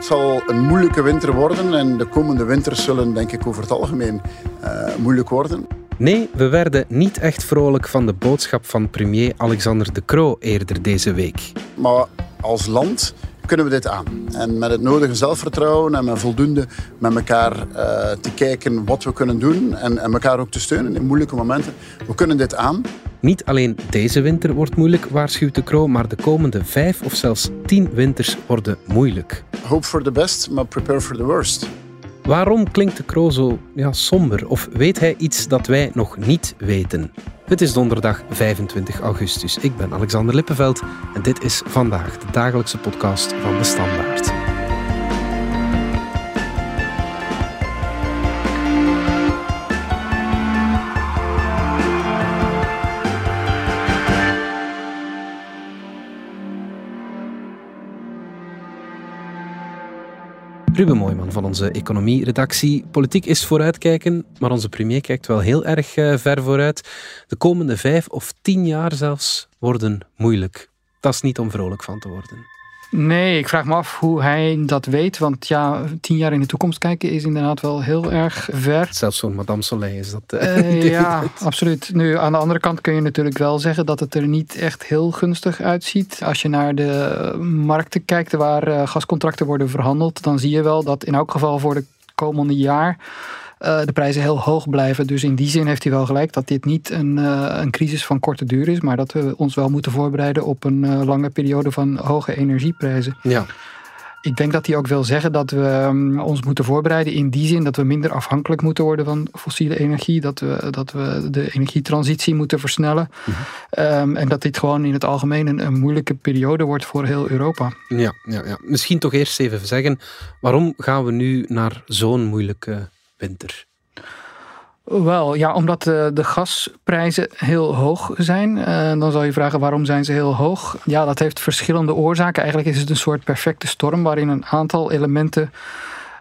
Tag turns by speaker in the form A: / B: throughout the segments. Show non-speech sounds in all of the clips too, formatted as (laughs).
A: Het zal een moeilijke winter worden en de komende winters zullen denk ik over het algemeen uh, moeilijk worden.
B: Nee, we werden niet echt vrolijk van de boodschap van premier Alexander De Croo eerder deze week.
A: Maar als land kunnen we dit aan. En met het nodige zelfvertrouwen en met voldoende met elkaar uh, te kijken wat we kunnen doen en, en elkaar ook te steunen in moeilijke momenten. We kunnen dit aan.
B: Niet alleen deze winter wordt moeilijk, waarschuwt de Kroo, maar de komende vijf of zelfs tien winters worden moeilijk.
A: Hope for the best, maar prepare for the worst.
B: Waarom klinkt de Kroo zo ja, somber? Of weet hij iets dat wij nog niet weten? Het is donderdag 25 augustus. Ik ben Alexander Lippenveld en dit is vandaag de dagelijkse podcast van de Standaard. Van onze economie-redactie. Politiek is vooruitkijken, maar onze premier kijkt wel heel erg uh, ver vooruit. De komende vijf of tien jaar zelfs worden moeilijk. Dat is niet om vrolijk van te worden.
C: Nee, ik vraag me af hoe hij dat weet. Want ja, tien jaar in de toekomst kijken is inderdaad wel heel erg ver.
B: Zelfs zo'n Madame Soleil is dat. (laughs)
C: Uh, ja, absoluut. Nu, aan de andere kant kun je natuurlijk wel zeggen dat het er niet echt heel gunstig uitziet. Als je naar de markten kijkt waar uh, gascontracten worden verhandeld, dan zie je wel dat in elk geval voor de komende jaar uh, de prijzen heel hoog blijven. Dus in die zin heeft hij wel gelijk dat dit niet een, uh, een crisis van korte duur is, maar dat we ons wel moeten voorbereiden op een uh, lange periode van hoge energieprijzen.
B: Ja.
C: Ik denk dat hij ook wil zeggen dat we um, ons moeten voorbereiden in die zin dat we minder afhankelijk moeten worden van fossiele energie. Dat we, dat we de energietransitie moeten versnellen. Mm -hmm. um, en dat dit gewoon in het algemeen een, een, moeilijke periode wordt voor heel Europa.
B: Ja, ja, ja, misschien toch eerst even zeggen, waarom gaan we nu naar zo'n moeilijke winter?
C: Wel, ja, omdat de, de gasprijzen heel hoog zijn. Uh, dan zal je vragen waarom zijn ze heel hoog? Ja, dat heeft verschillende oorzaken. Eigenlijk is het een soort perfecte storm waarin een aantal elementen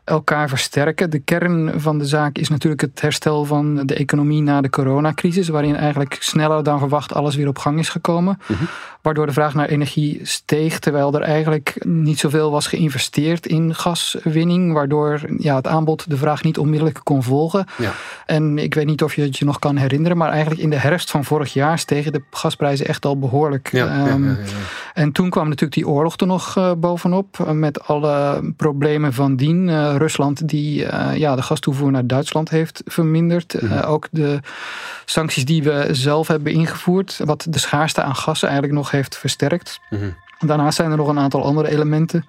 C: elkaar versterken. De kern van de zaak is natuurlijk het herstel van de economie na de coronacrisis, waarin eigenlijk sneller dan verwacht alles weer op gang is gekomen. -hmm. Waardoor de vraag naar energie steeg, terwijl er eigenlijk niet zoveel was geïnvesteerd in gaswinning, waardoor ja, het aanbod de vraag niet onmiddellijk kon volgen.
B: Ja.
C: En ik weet niet of je het je nog kan herinneren, maar eigenlijk in de herfst van vorig jaar stegen de gasprijzen echt al behoorlijk.
B: Ja, um, ja,
C: en toen kwam natuurlijk die oorlog er nog uh, bovenop, uh, met alle problemen van dien. Uh, Rusland die uh, ja, de gastoevoer naar Duitsland heeft verminderd. Mm -hmm. uh, ook de sancties die we zelf hebben ingevoerd, wat de schaarste aan gas eigenlijk nog heeft versterkt.
B: Mm -hmm.
C: Daarnaast zijn er nog een aantal andere elementen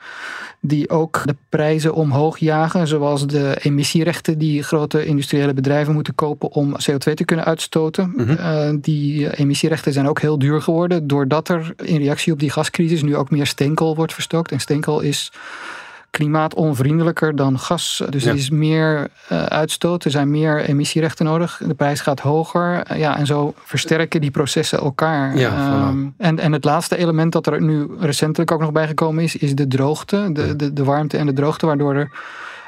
C: die ook de prijzen omhoog jagen, zoals de emissierechten die grote industriële bedrijven moeten kopen om CO2 te kunnen uitstoten.
B: Mhm.
C: Mm -hmm. uh, die emissierechten zijn ook heel duur geworden, doordat er in reactie op die gascrisis nu ook meer steenkool wordt verstookt. En steenkool is klimaatonvriendelijker dan gas. Dus
B: Ja.
C: er is meer uh, uitstoot, er zijn meer emissierechten nodig. De prijs gaat hoger. Uh, ja, en zo versterken die processen elkaar.
B: Ja,
C: um, en, en het laatste element dat er nu recentelijk ook nog bijgekomen is, is de droogte. De, de, de warmte en de droogte, waardoor er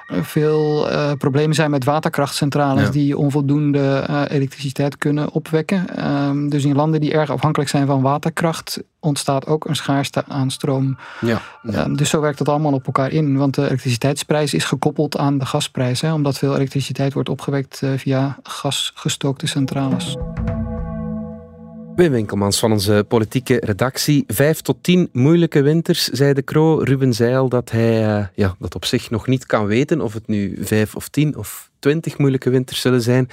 C: veel uh, problemen zijn met waterkrachtcentrales
B: Ja.
C: die onvoldoende uh, elektriciteit kunnen opwekken. Um, dus in landen die erg afhankelijk zijn van waterkracht ontstaat ook een schaarste aan stroom.
B: Ja, ja.
C: Um, dus zo werkt dat allemaal op elkaar in. Want de elektriciteitsprijs is gekoppeld aan de gasprijs. Hè, omdat veel elektriciteit wordt opgewekt uh, via gasgestookte centrales.
B: Wim Winkelmans van onze politieke redactie. Vijf tot tien moeilijke winters, zei de Kroo. Ruben zei al dat hij uh, ja, dat op zich nog niet kan weten of het nu vijf of tien of twintig moeilijke winters zullen zijn.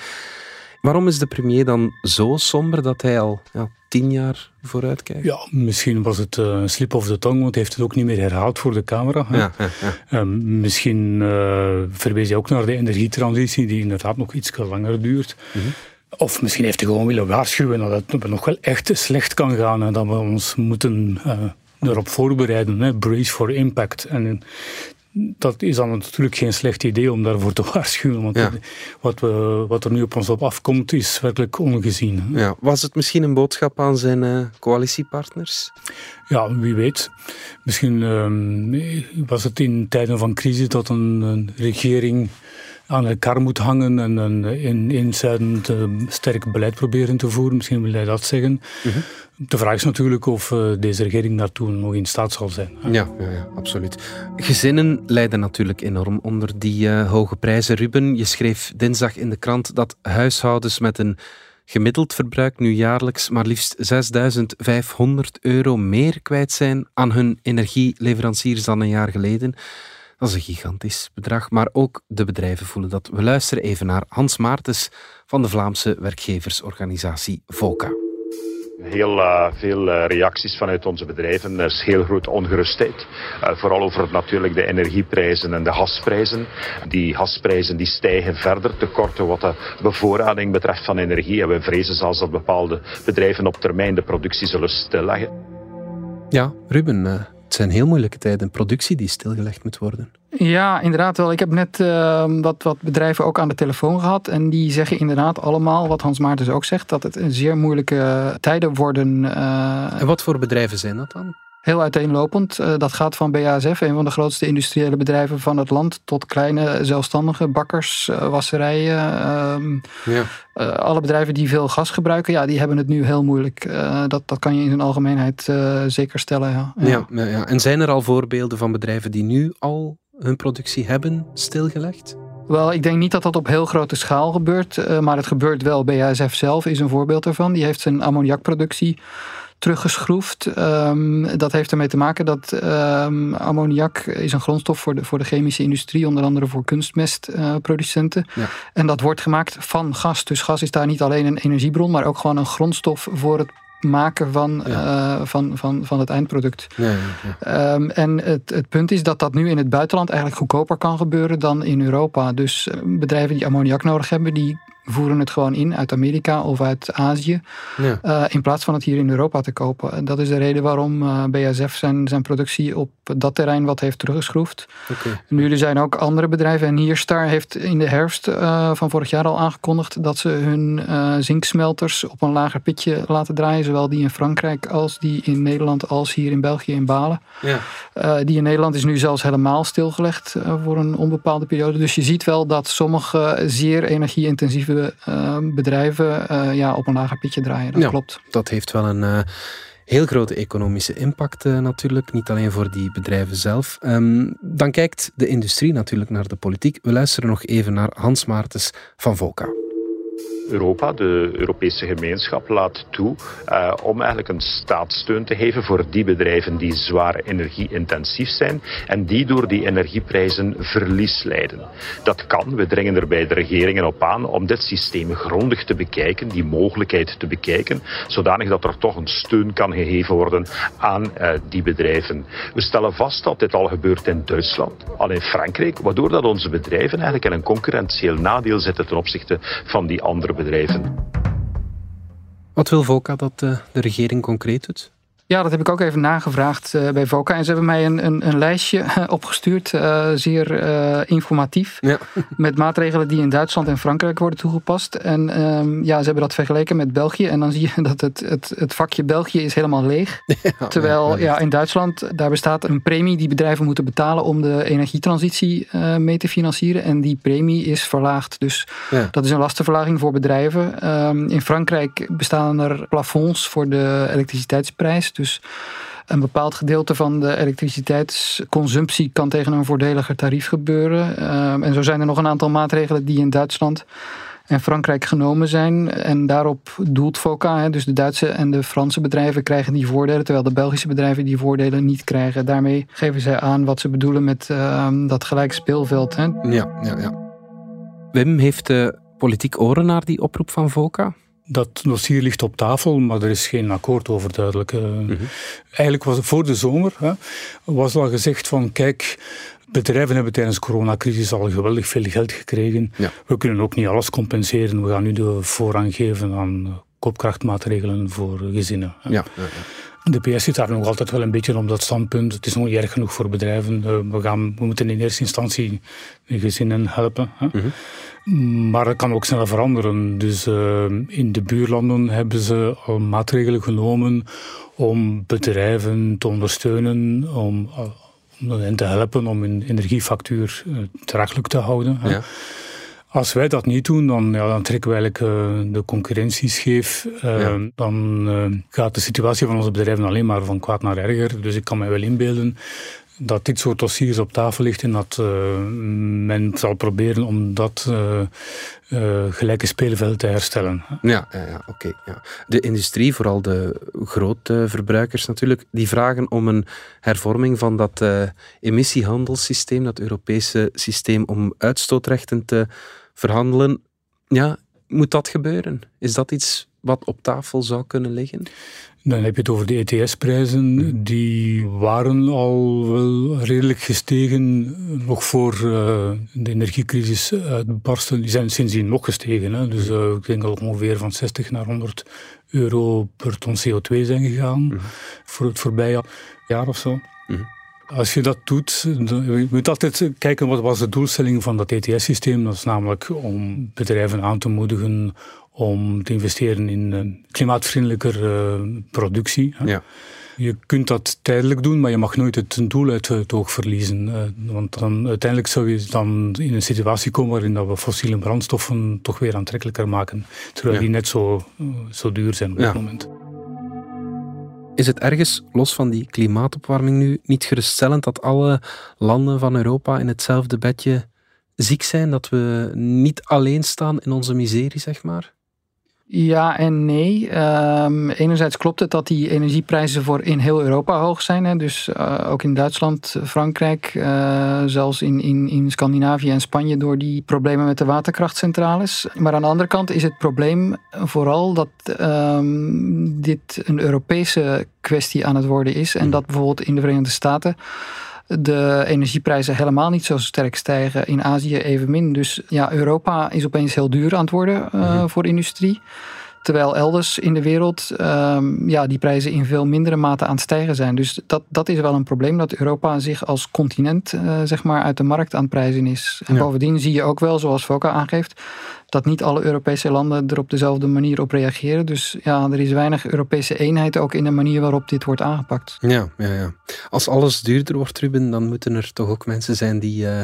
B: Waarom is de premier dan zo somber dat hij al ja, tien jaar vooruit kijkt?
D: Ja, misschien was het uh, een slip of de tong, want hij heeft het ook niet meer herhaald voor de camera.
B: Ja, ja,
D: ja. Um, misschien uh, verwees hij ook naar de energietransitie, die inderdaad nog iets langer duurt.
B: Mm -hmm.
D: Of misschien heeft hij gewoon willen waarschuwen dat het nog wel echt slecht kan gaan en dat we ons moeten uh, erop voorbereiden. Hè? Brace for impact. En dat is dan natuurlijk geen slecht idee om daarvoor te (laughs) waarschuwen. Want
B: ja.
D: wat, we, wat er nu op ons op afkomt is werkelijk ongezien.
B: Ja. Was het misschien een boodschap aan zijn uh, coalitiepartners?
D: Ja, wie weet. Misschien um, was het in tijden van crisis dat een, een regering aan elkaar moet hangen en een in, sterk beleid proberen te voeren. Misschien wil hij dat zeggen. Mhm. De vraag is natuurlijk of deze regering daartoe nog in staat zal zijn.
B: Ja, ja, ja, absoluut. Gezinnen lijden natuurlijk enorm onder die hoge prijzen. Ruben, je schreef dinsdag in de krant dat huishoudens met een gemiddeld verbruik nu jaarlijks maar liefst 6500 euro meer kwijt zijn aan hun energieleveranciers dan een jaar geleden. Dat is een gigantisch bedrag, maar ook de bedrijven voelen dat. We luisteren even naar Hans Maartens van de Vlaamse werkgeversorganisatie VOCA.
E: Heel uh, veel uh, reacties vanuit onze bedrijven. Er is heel groot ongerustheid. Uh, vooral over natuurlijk de energieprijzen en de gasprijzen. Die gasprijzen die stijgen verder, tekorten wat de bevoorrading betreft van energie. En we vrezen zelfs dat bepaalde bedrijven op termijn de productie zullen stilleggen.
B: Ja, Ruben, het zijn heel moeilijke tijden. Productie die stilgelegd moet worden.
C: Ja, inderdaad wel. Ik heb net uh, wat, wat bedrijven ook aan de telefoon gehad. En die zeggen inderdaad allemaal, wat Hans Maartens ook zegt, dat het een zeer moeilijke tijden worden.
B: Uh... En wat voor bedrijven zijn dat dan?
C: Heel uiteenlopend. Uh, dat gaat van BASF, een van de grootste industriële bedrijven van het land, tot kleine zelfstandige bakkers, uh, wasserijen. Ehm, ja. uh, alle bedrijven die veel gas gebruiken, ja, die hebben het nu heel moeilijk. dat, dat kan je in zijn algemeenheid zeker stellen. Ja.
B: Ja. Ja, ja. En zijn er al voorbeelden van bedrijven die nu al hun productie hebben stilgelegd?
C: Wel, ik denk niet dat dat op heel grote schaal gebeurt, maar het gebeurt wel. BASF zelf is een voorbeeld ervan. Die heeft zijn ammoniakproductie teruggeschroefd. Um, dat heeft ermee te maken dat um, ammoniak is een grondstof voor de, voor de chemische industrie, onder andere voor kunstmestproducenten. Uh, ja. En dat wordt gemaakt van gas. Dus gas is daar niet alleen een energiebron, maar ook gewoon een grondstof voor het maken van, ja. uh, van, van, van het eindproduct. Ja, ja, um, en het, het punt is dat dat nu in het buitenland eigenlijk goedkoper kan gebeuren dan in Europa. Dus eh, bedrijven die ammoniak nodig hebben, die voeren het gewoon in uit Amerika of uit Azië. Ja. Uh, in plaats van het hier in Europa te kopen. En dat is de reden waarom uh, eh, BASF zijn, zijn productie op dat terrein wat heeft teruggeschroefd. Okay. Nu er zijn ook andere bedrijven. En Nierstar heeft in de herfst uh, van vorig jaar al aangekondigd dat ze hun zinksmelters op een lager pitje laten draaien. Zowel die in Frankrijk als die in Nederland als hier in België in Balen. Ja. die in Nederland is nu zelfs helemaal stilgelegd voor een onbepaalde periode. Dus je ziet wel dat sommige zeer energie-intensieve Ehm, bedrijven uh, ja, op een lager pitje draaien. Dat klopt.
B: Dat heeft wel een uh, heel grote economische impact uh, natuurlijk. Niet alleen voor die bedrijven zelf. Um, dan kijkt de industrie natuurlijk naar de politiek. We luisteren nog even naar Hans Maartens van VOCA.
E: Europa, de Europese gemeenschap, laat toe uh, om eigenlijk een staatssteun te geven voor die bedrijven die zwaar energie-intensief zijn en die door die energieprijzen verlies lijden. Dat kan, we dringen er bij de regeringen op aan om dit systeem grondig te bekijken, die mogelijkheid te bekijken, zodanig dat er toch een steun kan gegeven worden aan uh, die bedrijven. We stellen vast dat dit al gebeurt in Duitsland, al in Frankrijk, waardoor dat onze bedrijven eigenlijk in een concurrentieel nadeel zitten ten opzichte van die andere bedrijven.
B: Wat wil VOCA dat de, de regering concreet doet?
C: Ja, dat heb ik ook even nagevraagd uh, bij VOCA. En ze hebben mij een, een, een lijstje (laughs) opgestuurd, uh, zeer uh, informatief. Ja. (laughs) Met maatregelen die in Duitsland en Frankrijk worden toegepast. En um, ja, ze hebben dat vergeleken met België. En dan zie je (laughs) dat het, het, het vakje België is helemaal leeg. Ja, Terwijl ja, ja, in Duitsland, daar bestaat een premie die bedrijven moeten betalen om de energietransitie mee te financieren. En die premie is verlaagd. Dus dat is een lastenverlaging voor bedrijven. Um, in Frankrijk bestaan er plafonds voor de elektriciteitsprijs. Dus een bepaald gedeelte van de elektriciteitsconsumptie kan tegen een voordeliger tarief gebeuren. Ehm, en zo zijn er nog een aantal maatregelen die in Duitsland en Frankrijk genomen zijn. En daarop doelt FOCA, dus de Duitse en de Franse bedrijven krijgen die voordelen, terwijl de Belgische bedrijven die voordelen niet krijgen. Daarmee geven zij aan wat ze bedoelen met uh, dat gelijk speelveld. Hè.
B: Ja, ja, ja. Wim, heeft de politiek oren naar die oproep van FOCA?
D: Dat dossier ligt op tafel, maar er is geen akkoord over duidelijk. Mm Eigenlijk was het voor de zomer hè, was al gezegd van kijk, bedrijven hebben tijdens de coronacrisis al geweldig veel geld gekregen. We kunnen ook niet alles compenseren. We gaan nu de voorrang geven aan koopkrachtmaatregelen voor gezinnen. Ja, ja, ja. De PS zit daar nog altijd wel een beetje op dat standpunt. Het is nog niet erg genoeg voor bedrijven. Eh, we, gaan, we moeten in eerste instantie de gezinnen helpen. Hè. Mhm. Maar dat kan ook snel veranderen. Dus uh, in de buurlanden hebben ze al maatregelen genomen om bedrijven te ondersteunen, om, om hen te helpen om hun energiefactuur uh, draaglijk te houden. Ja. Als wij dat niet doen, dan, ja, dan trekken we eigenlijk uh, de concurrentie scheef. Uh, Dan uh, gaat de situatie van onze bedrijven alleen maar van kwaad naar erger. Dus ik kan mij wel inbeelden dat dit soort dossiers op tafel ligt en dat men zal proberen om dat gelijke speelveld te herstellen.
B: Ja, ja, ja oké. ja. De industrie, vooral de grote verbruikers natuurlijk, die vragen om een hervorming van dat emissiehandelssysteem, dat Europese systeem om uitstootrechten te verhandelen. Ja, moet dat gebeuren? Is dat iets wat op tafel zou kunnen liggen?
D: Dan heb je het over de ETS-prijzen. Die waren al wel redelijk gestegen nog voor uh, de energiecrisis uitbarsten. Die zijn sindsdien nog gestegen. Hè. Dus uh, ik denk al ongeveer van 60 naar 100 euro per ton CO2 zijn gegaan mm voor het voorbije jaar of zo. Mm als je dat doet, je moet altijd kijken wat was de doelstelling van dat ETS-systeem. Dat is namelijk om bedrijven aan te moedigen om te investeren in klimaatvriendelijker uh, productie. Ja. Je kunt dat tijdelijk doen, maar je mag nooit het doel uit het oog verliezen. Uh, want dan, uiteindelijk zou je dan in een situatie komen waarin dat we fossiele brandstoffen toch weer aantrekkelijker maken. Terwijl die net zo, uh, zo duur zijn op dit moment.
B: Is het ergens, los van die klimaatopwarming nu, niet geruststellend dat alle landen van Europa in hetzelfde bedje ziek zijn? Dat we niet alleen staan in onze miserie, zeg maar?
C: Ja en nee. Um, enerzijds klopt het dat die energieprijzen voor in heel Europa hoog zijn. Hè. Dus uh, ook in Duitsland, Frankrijk, uh, zelfs in, in, in Scandinavië en Spanje door die problemen met de waterkrachtcentrales. Maar aan de andere kant is het probleem vooral dat um, dit een Europese kwestie aan het worden is. En dat bijvoorbeeld in de Verenigde Staten de energieprijzen helemaal niet zo sterk stijgen. In Azië evenmin. Dus ja, Europa is opeens heel duur aan het worden uh, voor industrie. Terwijl elders in de wereld um, ja, die prijzen in veel mindere mate aan het stijgen zijn. Dus dat, dat is wel een probleem, dat Europa zich als continent uh, zeg maar uit de markt aan het prijzen is. En bovendien zie je ook wel, zoals Foka aangeeft, dat niet alle Europese landen er op dezelfde manier op reageren. Dus ja, er is weinig Europese eenheid ook in de manier waarop dit wordt aangepakt.
B: Ja, ja, ja. Als alles duurder wordt, Ruben, dan moeten er toch ook mensen zijn die... Uh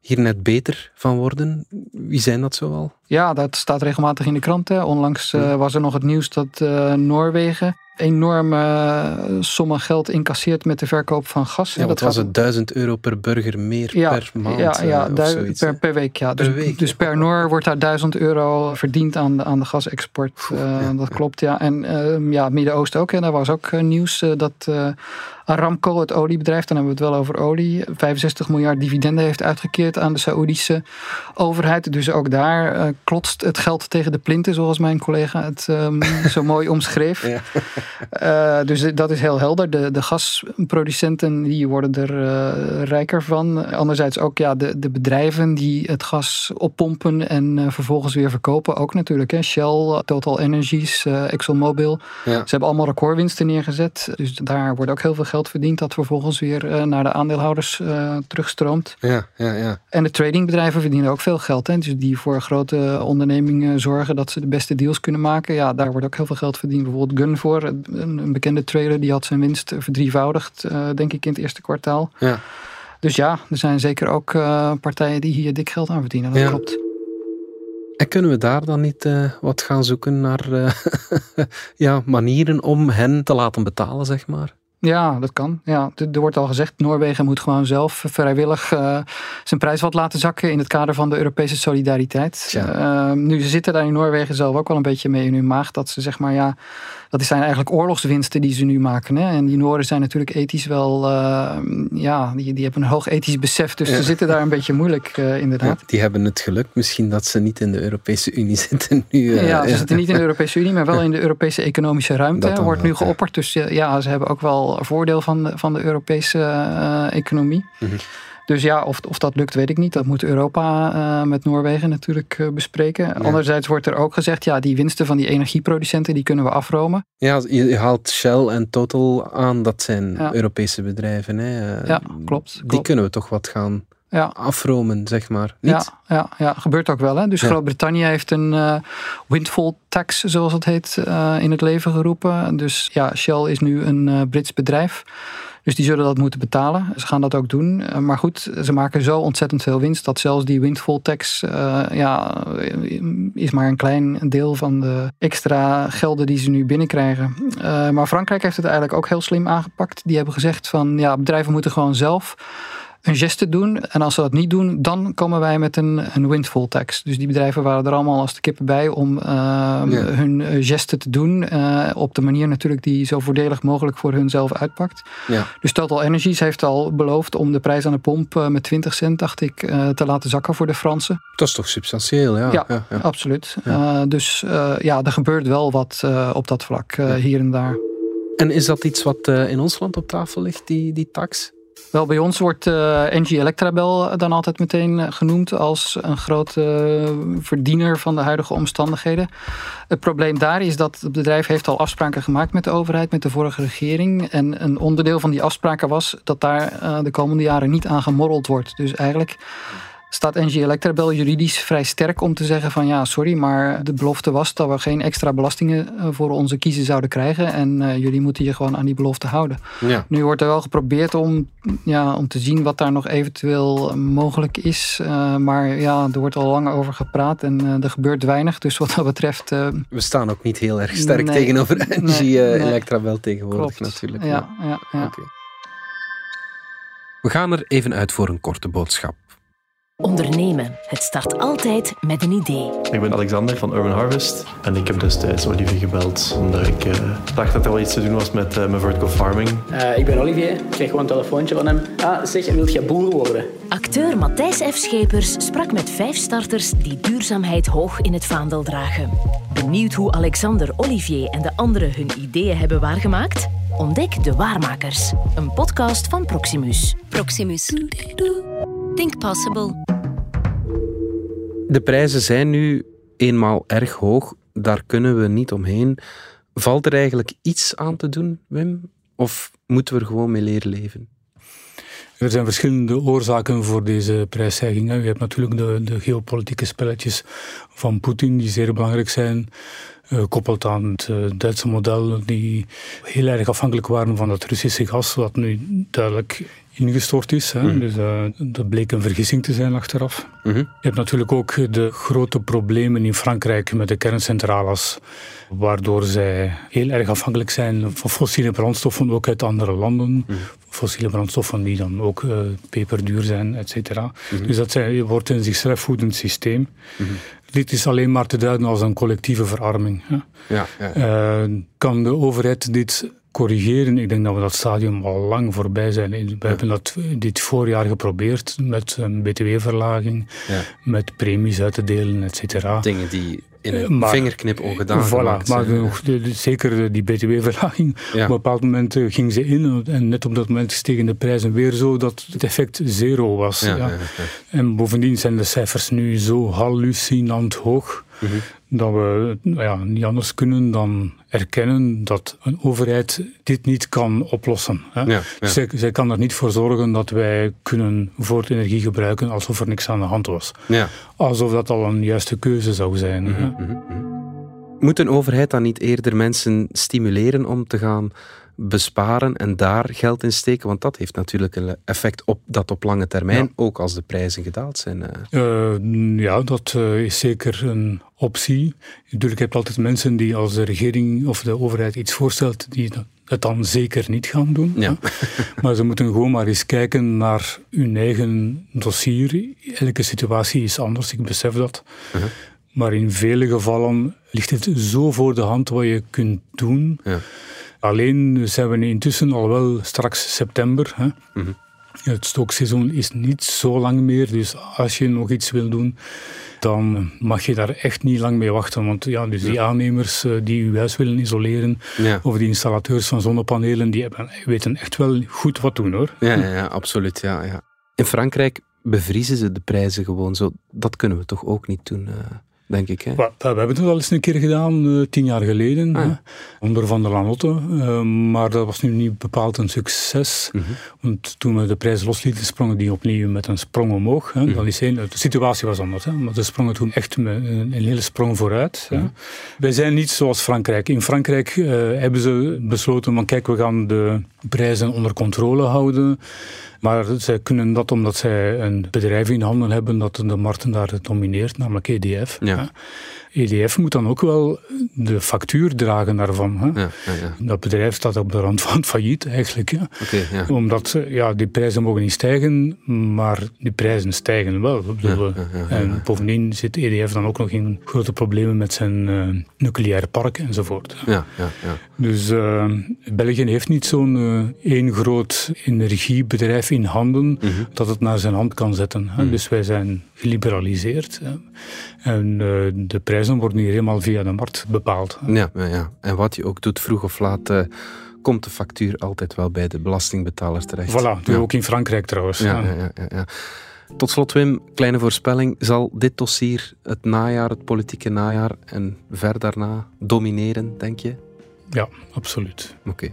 B: hier net beter van worden. Wie zijn dat zoal?
C: Ja, dat staat regelmatig in de kranten. Onlangs uh, was er nog het nieuws dat uh, Noorwegen enorme eh, sommen geld incasseert met de verkoop van gas.
B: Ja, dat was het 1000 euro per burger meer per maand?
C: Ja, ja per, per week. Ja. Dus, per dus per Noor wordt daar 1000 euro verdiend aan de, aan de gasexport. dat klopt, ja. En uh, ja, Midden-Oosten ook. En daar was ook nieuws dat Aramco, het oliebedrijf, dan hebben we het wel over olie, 65 miljard dividenden heeft uitgekeerd aan de Saoedische overheid. Dus ook daar klotst het geld tegen de plinten, zoals mijn collega het um, (laughs) zo mooi omschreef. Ja. Uh, dus dat is heel helder. De, de gasproducenten die worden er uh, rijker van. Anderzijds ook ja, de, de bedrijven die het gas oppompen en vervolgens weer verkopen. Ook natuurlijk. Hè. Shell, Total Energies, ExxonMobil. Ja. Ze hebben allemaal recordwinsten neergezet. Dus daar wordt ook heel veel geld verdient, dat vervolgens weer naar de aandeelhouders terugstroomt.
B: Ja, ja, ja.
C: En de tradingbedrijven verdienen ook veel geld. Hè? Dus die voor grote ondernemingen zorgen dat ze de beste deals kunnen maken. Ja, daar wordt ook heel veel geld verdiend. Bijvoorbeeld Gunvor, een, een bekende trader, die had zijn winst verdrievoudigd, uh, denk ik, in het eerste kwartaal. Ja. Dus ja, er zijn zeker ook partijen die hier dik geld aan verdienen. Dat klopt.
B: En kunnen we daar dan niet uh, wat gaan zoeken naar (laughs) ja, manieren om hen te laten betalen, zeg maar?
C: Ja, dat kan. Ja, er wordt al gezegd, Noorwegen moet gewoon zelf vrijwillig uh, zijn prijs wat laten zakken in het kader van de Europese solidariteit. Uh, nu, ze zitten daar in Noorwegen zelf ook wel een beetje mee in hun maag. Dat ze zeg maar, ja, dat zijn eigenlijk oorlogswinsten die ze nu maken. Hè? En die Noorden zijn natuurlijk ethisch wel, uh, ja, die, die hebben een hoog ethisch besef. Dus ze zitten daar een beetje moeilijk, uh, inderdaad.
B: die hebben het geluk misschien dat ze niet in de Europese Unie (laughs) zitten nu.
C: Uh, ja, ze zitten niet in de Europese Unie, maar wel in de Europese economische ruimte. wordt nu geopperd. Dus ja, ze hebben ook wel voordeel van de, van de Europese economie. Mm dus ja, of, of dat lukt, weet ik niet. Dat moet Europa uh, met Noorwegen natuurlijk uh, bespreken. Anderzijds wordt er ook gezegd, ja, die winsten van die energieproducenten, die kunnen we afromen.
B: Ja, je haalt Shell en Total aan, dat zijn Europese bedrijven. Hè.
C: Eh, ja, klopt.
B: Die kunnen we toch wat gaan ja. afromen, zeg maar. Niet?
C: Ja, ja, ja, gebeurt ook wel. Hè? Dus Groot-Brittannië heeft een uh, windfall tax, zoals het heet, uh, in het leven geroepen. Dus ja, Shell is nu een uh, Brits bedrijf. Dus die zullen dat moeten betalen. Ze gaan dat ook doen. Eh, maar goed, ze maken zo ontzettend veel winst dat zelfs die windfall tax uh, ja, is maar een klein deel van de extra gelden die ze nu binnenkrijgen. Maar Frankrijk heeft het eigenlijk ook heel slim aangepakt. Die hebben gezegd van ja, bedrijven moeten gewoon zelf een geste doen. En als ze dat niet doen, dan komen wij met een, een windfall tax. Dus die bedrijven waren er allemaal als de kippen bij om uh, hun geste te doen. Uh, op de manier natuurlijk die zo voordelig mogelijk voor hunzelf uitpakt. Ja. Dus Total Energies heeft al beloofd om de prijs aan de pomp uh, met 20 cent, dacht ik, te laten zakken voor de Fransen.
B: Dat is toch substantieel, ja?
C: Ja, ja, ja. absoluut. dus ja, er gebeurt wel wat op dat vlak hier en daar.
B: En is dat iets wat in ons land op tafel ligt, die, die tax?
C: Wel, bij ons wordt uh, Engie Electrabel dan altijd meteen eh, genoemd als een grote eh, verdiener van de huidige omstandigheden. Het probleem daar is dat het bedrijf heeft al afspraken gemaakt met de overheid, met de vorige regering. En een onderdeel van die afspraken was dat daar de komende jaren niet aan gemorreld wordt. Dus eigenlijk staat NG Electrabel juridisch vrij sterk om te zeggen van ja, sorry, maar de belofte was dat we geen extra belastingen eh, voor onze kiezen zouden krijgen en uh, jullie moeten je gewoon aan die belofte houden. Ja. Nu wordt er wel geprobeerd om, ja, om te zien wat daar nog eventueel mogelijk is, uh, maar ja, er wordt al lang over gepraat en er gebeurt weinig, dus wat dat betreft...
B: we staan ook niet heel erg sterk nee, tegenover NG nee, Electrabel tegenwoordig
C: Klopt.
B: natuurlijk.
C: Ja, ja, ja.
B: Okay. We gaan er even uit voor een korte boodschap.
F: Ondernemen. Het start altijd met een idee.
G: Ik ben Alexander van Urban Harvest en ik heb destijds Olivier gebeld omdat ik uh, dacht dat er wel iets te doen was met uh, mijn vertical farming.
H: Uh, ik ben Olivier, ik kreeg gewoon een telefoontje van hem. Ah, zeg, wilt je boer worden?
F: Acteur Matthijs F. Schepers sprak met vijf starters die duurzaamheid hoog in het vaandel dragen. Benieuwd hoe Alexander, Olivier en de anderen hun ideeën hebben waargemaakt? Ontdek De Waarmakers, een podcast van Proximus.
I: Proximus. Think possible.
B: De prijzen zijn nu eenmaal erg hoog. Daar kunnen we niet omheen. Valt er eigenlijk iets aan te doen, Wim? Of moeten we er gewoon mee leren leven?
D: Er zijn verschillende oorzaken voor deze prijsstijging. Je hebt natuurlijk de, de geopolitieke spelletjes van Poetin, die zeer belangrijk zijn. Gekoppeld uh, aan het uh, Duitse model, die heel erg afhankelijk waren van het Russische gas, wat nu duidelijk ingestort is. Hè. Mhm. Dus uh, dat bleek een vergissing te zijn achteraf. Mhm. Je hebt natuurlijk ook de grote problemen in Frankrijk met de kerncentrales, waardoor zij heel erg afhankelijk zijn van fossiele brandstoffen, ook uit andere landen. Mhm. Fossiele brandstoffen die dan ook uh, peperduur zijn, et cetera. Dus dat zij, wordt een zichzelf voedend systeem. Dit is alleen maar te duiden als een collectieve verarming. Hè. Ja, ja. Uh, kan de overheid dit corrigeren. Ik denk dat we dat stadium al lang voorbij zijn. We hebben dat dit voorjaar geprobeerd met een btw-verlaging, ja. met premies uit te delen, et cetera.
B: Dingen die in een maar, vingerknip ongedaan
D: voilà, maar zeker die btw-verlaging. Ja. Op een bepaald moment eh, ging ze in en net op dat moment stegen de prijzen weer zo dat het effect zero was. Ja, ja. En bovendien zijn de cijfers nu zo hallucinant hoog. Mm -hmm dat we nou ja, niet anders kunnen dan erkennen dat een overheid dit niet kan oplossen. Hè. Ja, ja. Zij, zij, kan er niet voor zorgen dat wij kunnen energie gebruiken alsof er niks aan de hand was. Ja. Alsof dat al een juiste keuze zou zijn. Mm -hmm.
B: Moet een overheid dan niet eerder mensen stimuleren om te gaan besparen en daar geld in steken? Want dat heeft natuurlijk een effect op dat op lange termijn, ook als de prijzen gedaald zijn.
D: Uh, ja, dat uh, is zeker een optie. Natuurlijk heb je altijd mensen die als de regering of de overheid iets voorstelt, die het dan zeker niet gaan doen. Ja. (laughs) maar ze moeten gewoon maar eens kijken naar hun eigen dossier. Elke situatie is anders, ik besef dat. Uh -huh. Maar in vele gevallen ligt het zo voor de hand wat je kunt doen. Ja. Alleen zijn we intussen al wel straks september. Hè. Mm Het stookseizoen is niet zo lang meer, dus als je nog iets wil doen, dan mag je daar echt niet lang mee wachten. Want ja, dus die aannemers eh, die uw huis willen isoleren, ja. of die installateurs van zonnepanelen, die hebben, weten echt wel goed wat doen hoor.
B: Ja, ja, ja absoluut. Ja, ja. In Frankrijk bevriezen ze de prijzen gewoon zo. Dat kunnen we toch ook niet doen? Uh denk ik. Hè?
D: We, we, hebben het al eens een keer gedaan, uh, tien jaar geleden, ah. onder Van der Lanotte. Uh, maar dat was nu niet bepaald een succes. Mm -hmm. Want toen we de prijs loslieten, sprongen die opnieuw met een sprong omhoog. Hè. Mm -hmm. dat is een, de situatie was anders, hè. maar ze sprongen toen echt een, een hele sprong vooruit. Mm -hmm. Wij zijn niet zoals Frankrijk. In Frankrijk uh, hebben ze besloten, van kijk, we gaan de prijzen onder controle houden. Maar zij kunnen dat omdat zij een bedrijf in handen hebben dat de markten daar domineert, namelijk EDF.
B: Ja.
D: EDF moet dan ook wel de factuur dragen daarvan. Hè?
B: Ja, ja, ja.
D: Dat bedrijf staat op de rand van het failliet eigenlijk. Omdat eh, ja, die prijzen mogen niet stijgen, maar die prijzen stijgen wel.
B: Ja.
D: En bovendien zit EDF dan ook nog in grote problemen met zijn eh, nucleaire parken enzovoort.
B: Ja, ja, ja.
D: Dus eh, België heeft niet zo'n eh, één groot energiebedrijf in handen
B: Mhm.
D: dat het naar zijn hand kan zetten. Hè. Dus wij zijn geliberaliseerd. Hè. En eh, de prijzen worden hier helemaal via de markt bepaald.
B: Ja, ja. En wat je ook doet, vroeg of laat, eh, komt de factuur altijd wel bij de belastingbetaler terecht.
D: Voilà,
B: Ja.
D: ook in Frankrijk trouwens.
B: Ja,
D: Ja.
B: ja. Tot slot, Wim, kleine voorspelling. Zal dit dossier het najaar, het politieke najaar en ver daarna domineren, denk je?
D: Ja, absoluut.
B: Oké.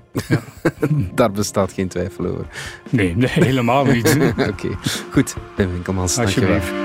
B: (laughs) Daar bestaat geen twijfel over.
D: Nee, nee helemaal niet. (laughs)
B: Oké, goed. Wim Winkelmans, dankjewel.